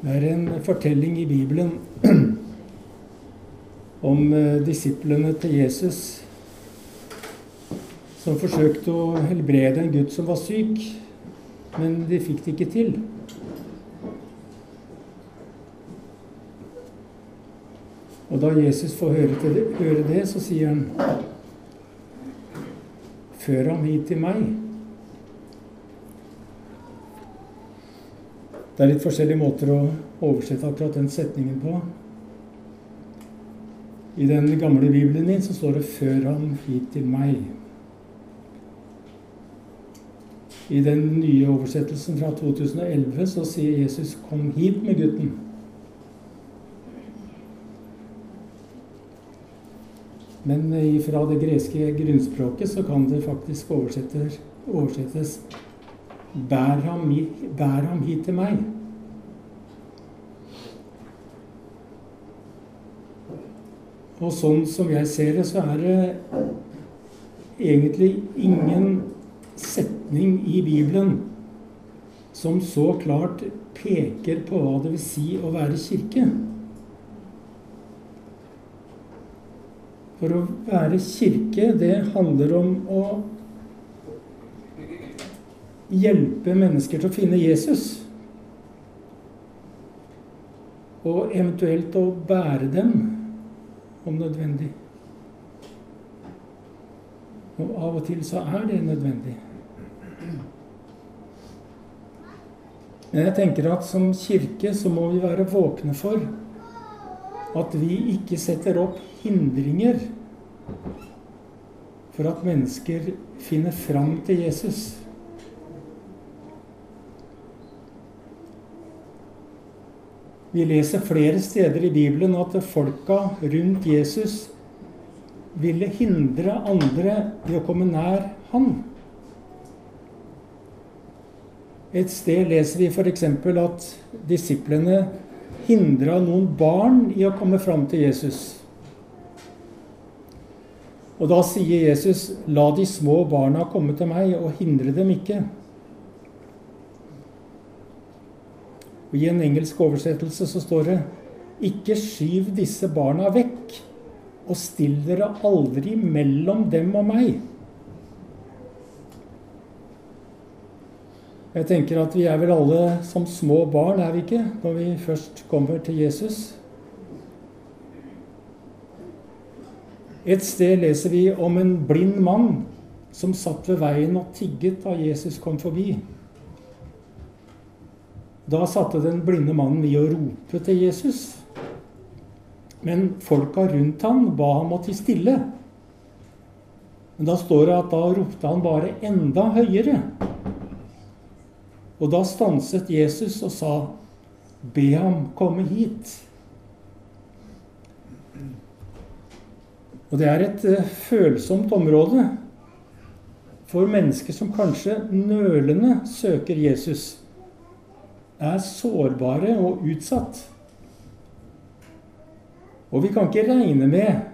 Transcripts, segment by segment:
Det er en fortelling i Bibelen om eh, disiplene til Jesus som forsøkte å helbrede en gutt som var syk, men de fikk det ikke til. Og da Jesus får høre det, høre det så sier han Før ham hit til meg. Det er litt forskjellige måter å oversette akkurat den setningen på. I den gamle bibelen min så står det 'Før ham hit til meg'. I den nye oversettelsen fra 2011 så sier Jesus 'Kom hit med gutten'. Men fra det greske grunnspråket så kan det faktisk oversettes Bær ham, bær ham hit til meg. Og sånn som jeg ser det, så er det egentlig ingen setning i Bibelen som så klart peker på hva det vil si å være kirke. For å være kirke, det handler om å hjelpe mennesker til å finne Jesus. Og eventuelt å bære dem, om nødvendig. Og av og til så er det nødvendig. Men jeg tenker at som kirke så må vi være våkne for at vi ikke setter opp hindringer for at mennesker finner fram til Jesus. Vi leser flere steder i Bibelen at folka rundt Jesus ville hindre andre i å komme nær han. Et sted leser vi f.eks. at disiplene hindra noen barn i å komme fram til Jesus. Og da sier Jesus, 'La de små barna komme til meg, og hindre dem ikke'. Og I en engelsk oversettelse så står det ikke skyv disse barna vekk, og still dere aldri mellom dem og meg. Jeg tenker at vi er vel alle som små barn, er vi ikke, når vi først kommer til Jesus? Et sted leser vi om en blind mann som satt ved veien og tigget da Jesus kom forbi. Da satte den blinde mannen i å rope til Jesus. Men folka rundt han ba ham å tie stille. Men da står det at da ropte han bare enda høyere. Og da stanset Jesus og sa, 'Be ham komme hit'. Og det er et uh, følsomt område for mennesker som kanskje nølende søker Jesus er sårbare og utsatt. Og vi kan ikke regne med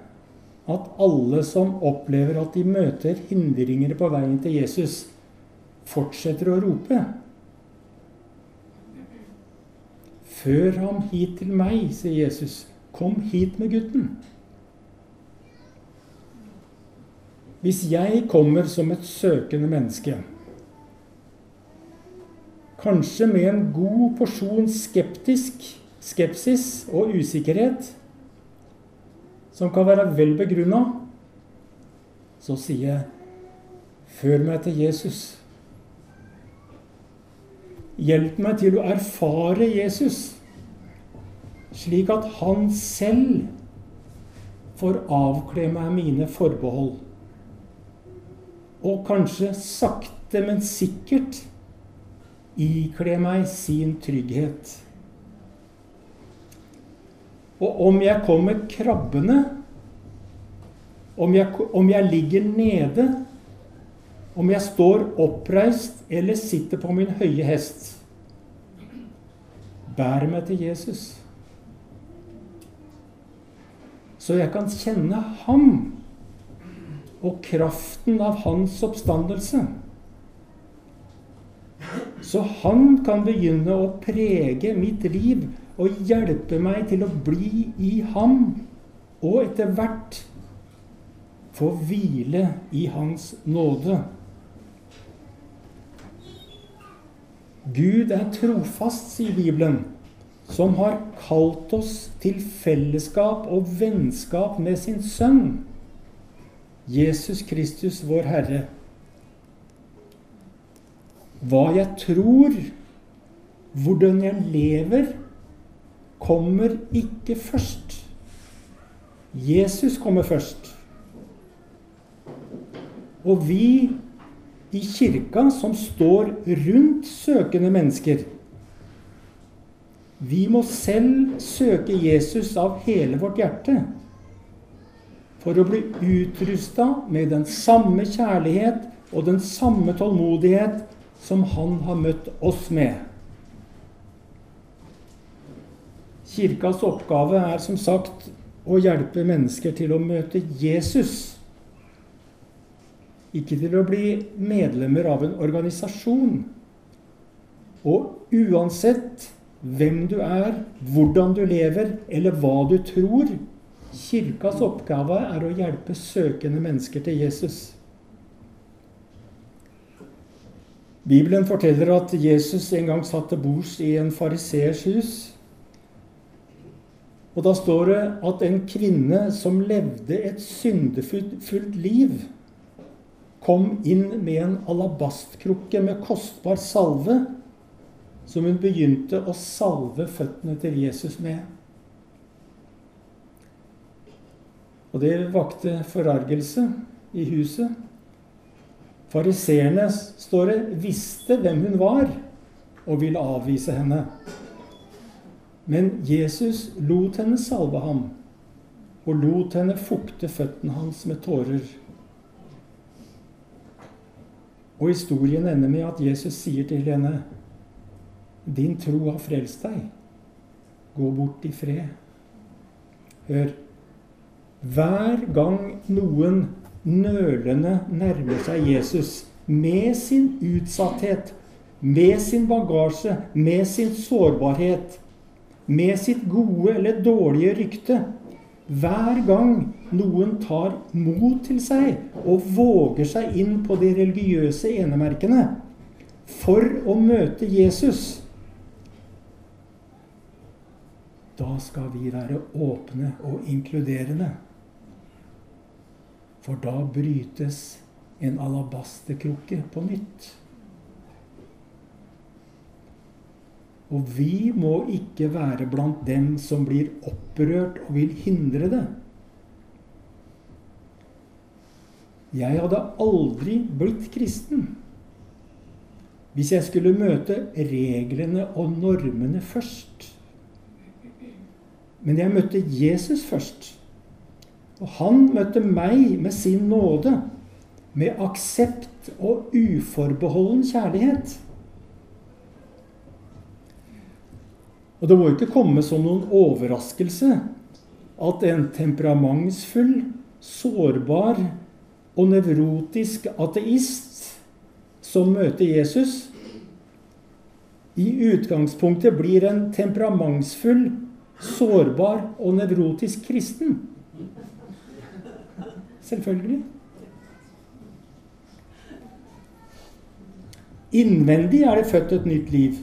at alle som opplever at de møter hindringer på veien til Jesus, fortsetter å rope. Før ham hit til meg, sier Jesus. Kom hit med gutten. Hvis jeg kommer som et søkende menneske kanskje med en god porsjon skeptisk, skepsis og usikkerhet, som kan være vel begrunna, så sier jeg Før meg til Jesus. Hjelp meg til å erfare Jesus, slik at han selv får avkle meg mine forbehold. Og kanskje sakte, men sikkert ikle meg sin trygghet. Og om jeg kommer krabbende, om jeg, om jeg ligger nede, om jeg står oppreist eller sitter på min høye hest, bær meg til Jesus. Så jeg kan kjenne ham og kraften av hans oppstandelse Så han kan begynne å prege mitt liv og hjelpe meg til å bli i ham, og etter hvert få hvile i hans nåde. Gud er trofast, sier Bibelen, som har kalt oss til fellesskap og vennskap med sin sønn, Jesus Kristus, vår Herre. Hva jeg tror, hvordan jeg lever, kommer ikke først. Jesus kommer først. Og vi i kirka som står rundt søkende mennesker. Vi må selv søke Jesus av hele vårt hjerte for å bli utrusta med den samme kjærlighet og den samme tålmodighet som han har møtt oss med. Kirkas oppgave er som sagt å hjelpe mennesker til å møte Jesus ikke til å bli medlemmer av en organisasjon. Og uansett hvem du er, hvordan du lever, eller hva du tror Kirkas oppgave er å hjelpe søkende mennesker til Jesus. Bibelen forteller at Jesus en gang satt til bords i en fariseers hus. Og da står det at en kvinne som levde et syndefullt liv kom inn med en alabastkrukke med kostbar salve, som hun begynte å salve føttene til Jesus med. Og det vakte forargelse i huset. Fariseerne, står det, visste hvem hun var, og ville avvise henne. Men Jesus lot henne salve ham, og lot henne fukte føttene hans med tårer. Og historien ender med at Jesus sier til henne, 'Din tro har frelst deg. Gå bort i fred.' Hør. Hver gang noen nølende nærmer seg Jesus med sin utsatthet, med sin bagasje, med sin sårbarhet, med sitt gode eller dårlige rykte hver gang noen tar mot til seg og våger seg inn på de religiøse enemerkene for å møte Jesus, da skal vi være åpne og inkluderende. For da brytes en alabasterkrukke på nytt. Og vi må ikke være blant dem som blir opprørt og vil hindre det. Jeg hadde aldri blitt kristen hvis jeg skulle møte reglene og normene først. Men jeg møtte Jesus først. Og han møtte meg med sin nåde, med aksept og uforbeholden kjærlighet. Og det må ikke komme som noen overraskelse at en temperamentsfull, sårbar og nevrotisk ateist som møter Jesus, i utgangspunktet blir en temperamentsfull, sårbar og nevrotisk kristen. Selvfølgelig. Innvendig er det født et nytt liv.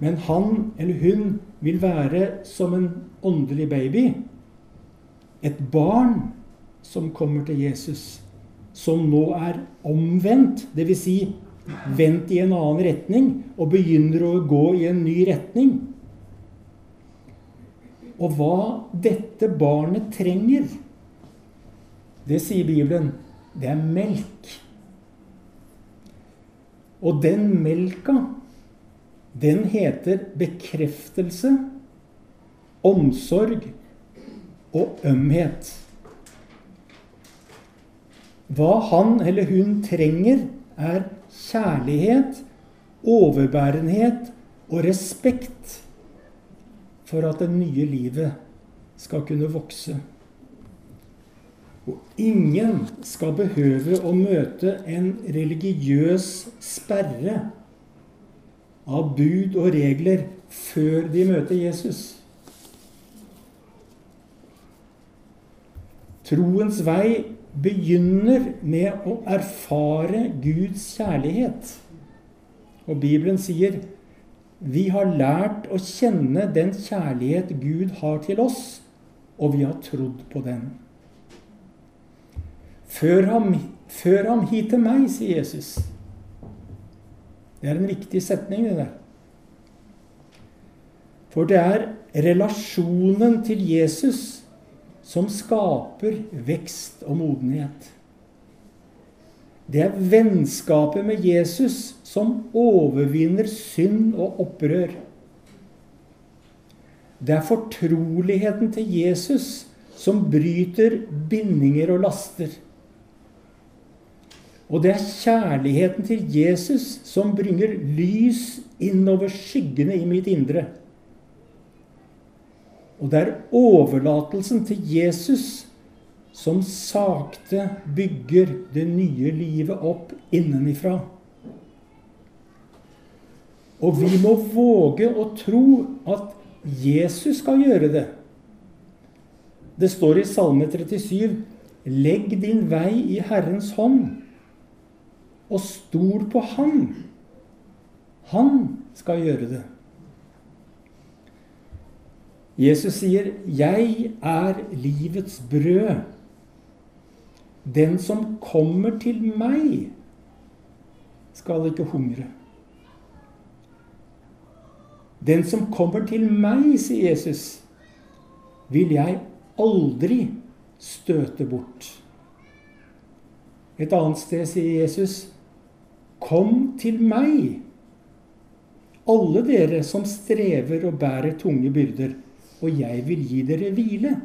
Men han eller hun vil være som en åndelig baby. Et barn som kommer til Jesus. Som nå er omvendt, dvs. Si, vendt i en annen retning og begynner å gå i en ny retning. Og hva dette barnet trenger, det sier Bibelen, det er melk. Og den melka den heter bekreftelse, omsorg og ømhet. Hva han eller hun trenger, er kjærlighet, overbærenhet og respekt for at det nye livet skal kunne vokse. Og ingen skal behøve å møte en religiøs sperre av bud og regler før de møter Jesus. Troens vei begynner med å erfare Guds kjærlighet. Og Bibelen sier vi har lært å kjenne den kjærlighet Gud har til oss, og vi har trodd på den. Før ham, før ham hit til meg, sier Jesus. Det er en viktig setning, det der. For det er relasjonen til Jesus som skaper vekst og modenhet. Det er vennskapet med Jesus som overvinner synd og opprør. Det er fortroligheten til Jesus som bryter bindinger og laster. Og det er kjærligheten til Jesus som bringer lys innover skyggene i mitt indre. Og det er overlatelsen til Jesus som sakte bygger det nye livet opp innenifra. Og vi må våge å tro at Jesus skal gjøre det. Det står i Salme 37.: Legg din vei i Herrens hånd, og stol på Han. Han skal gjøre det. Jesus sier, 'Jeg er livets brød'. Den som kommer til meg, skal ikke hungre. Den som kommer til meg, sier Jesus, vil jeg aldri støte bort. Et annet sted sier Jesus, Kom til meg, alle dere som strever og bærer tunge byrder, og jeg vil gi dere hvile.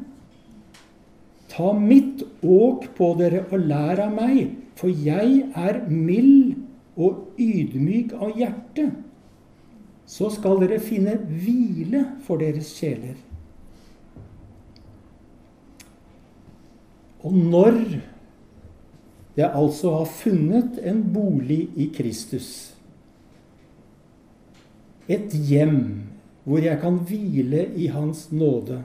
Ta mitt åk på dere og lær av meg, for jeg er mild og ydmyk av hjerte. Så skal dere finne hvile for deres sjeler. Og når jeg altså har funnet en bolig i Kristus, et hjem hvor jeg kan hvile i Hans nåde,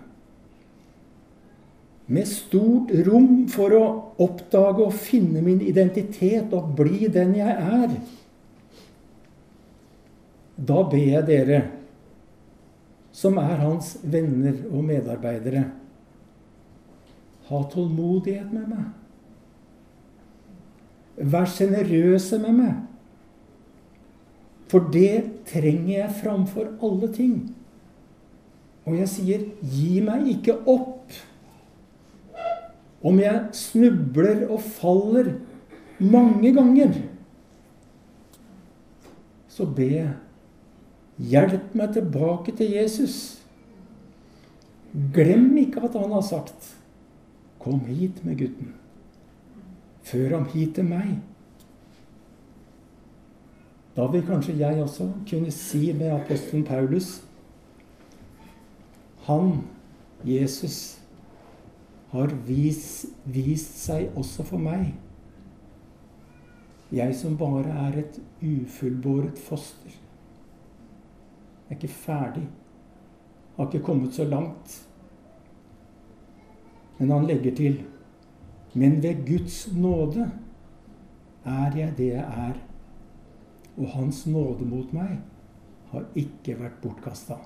med stort rom for å oppdage og finne min identitet og bli den jeg er. Da ber jeg dere, som er hans venner og medarbeidere, ha tålmodighet med meg. Vær sjenerøse med meg. For det trenger jeg framfor alle ting. Og jeg sier, gi meg ikke opp om jeg snubler og faller mange ganger, så be Hjelp meg tilbake til Jesus. Glem ikke at han har sagt 'Kom hit med gutten'. Før ham hit til meg. Da vil kanskje jeg også kunne si med apostelen Paulus Han, Jesus, har vist, vist seg også for meg. Jeg som bare er et ufullbåret foster. Jeg er ikke ferdig. Har ikke kommet så langt. Men han legger til Men ved Guds nåde er jeg det jeg er. Og Hans nåde mot meg har ikke vært bortkasta.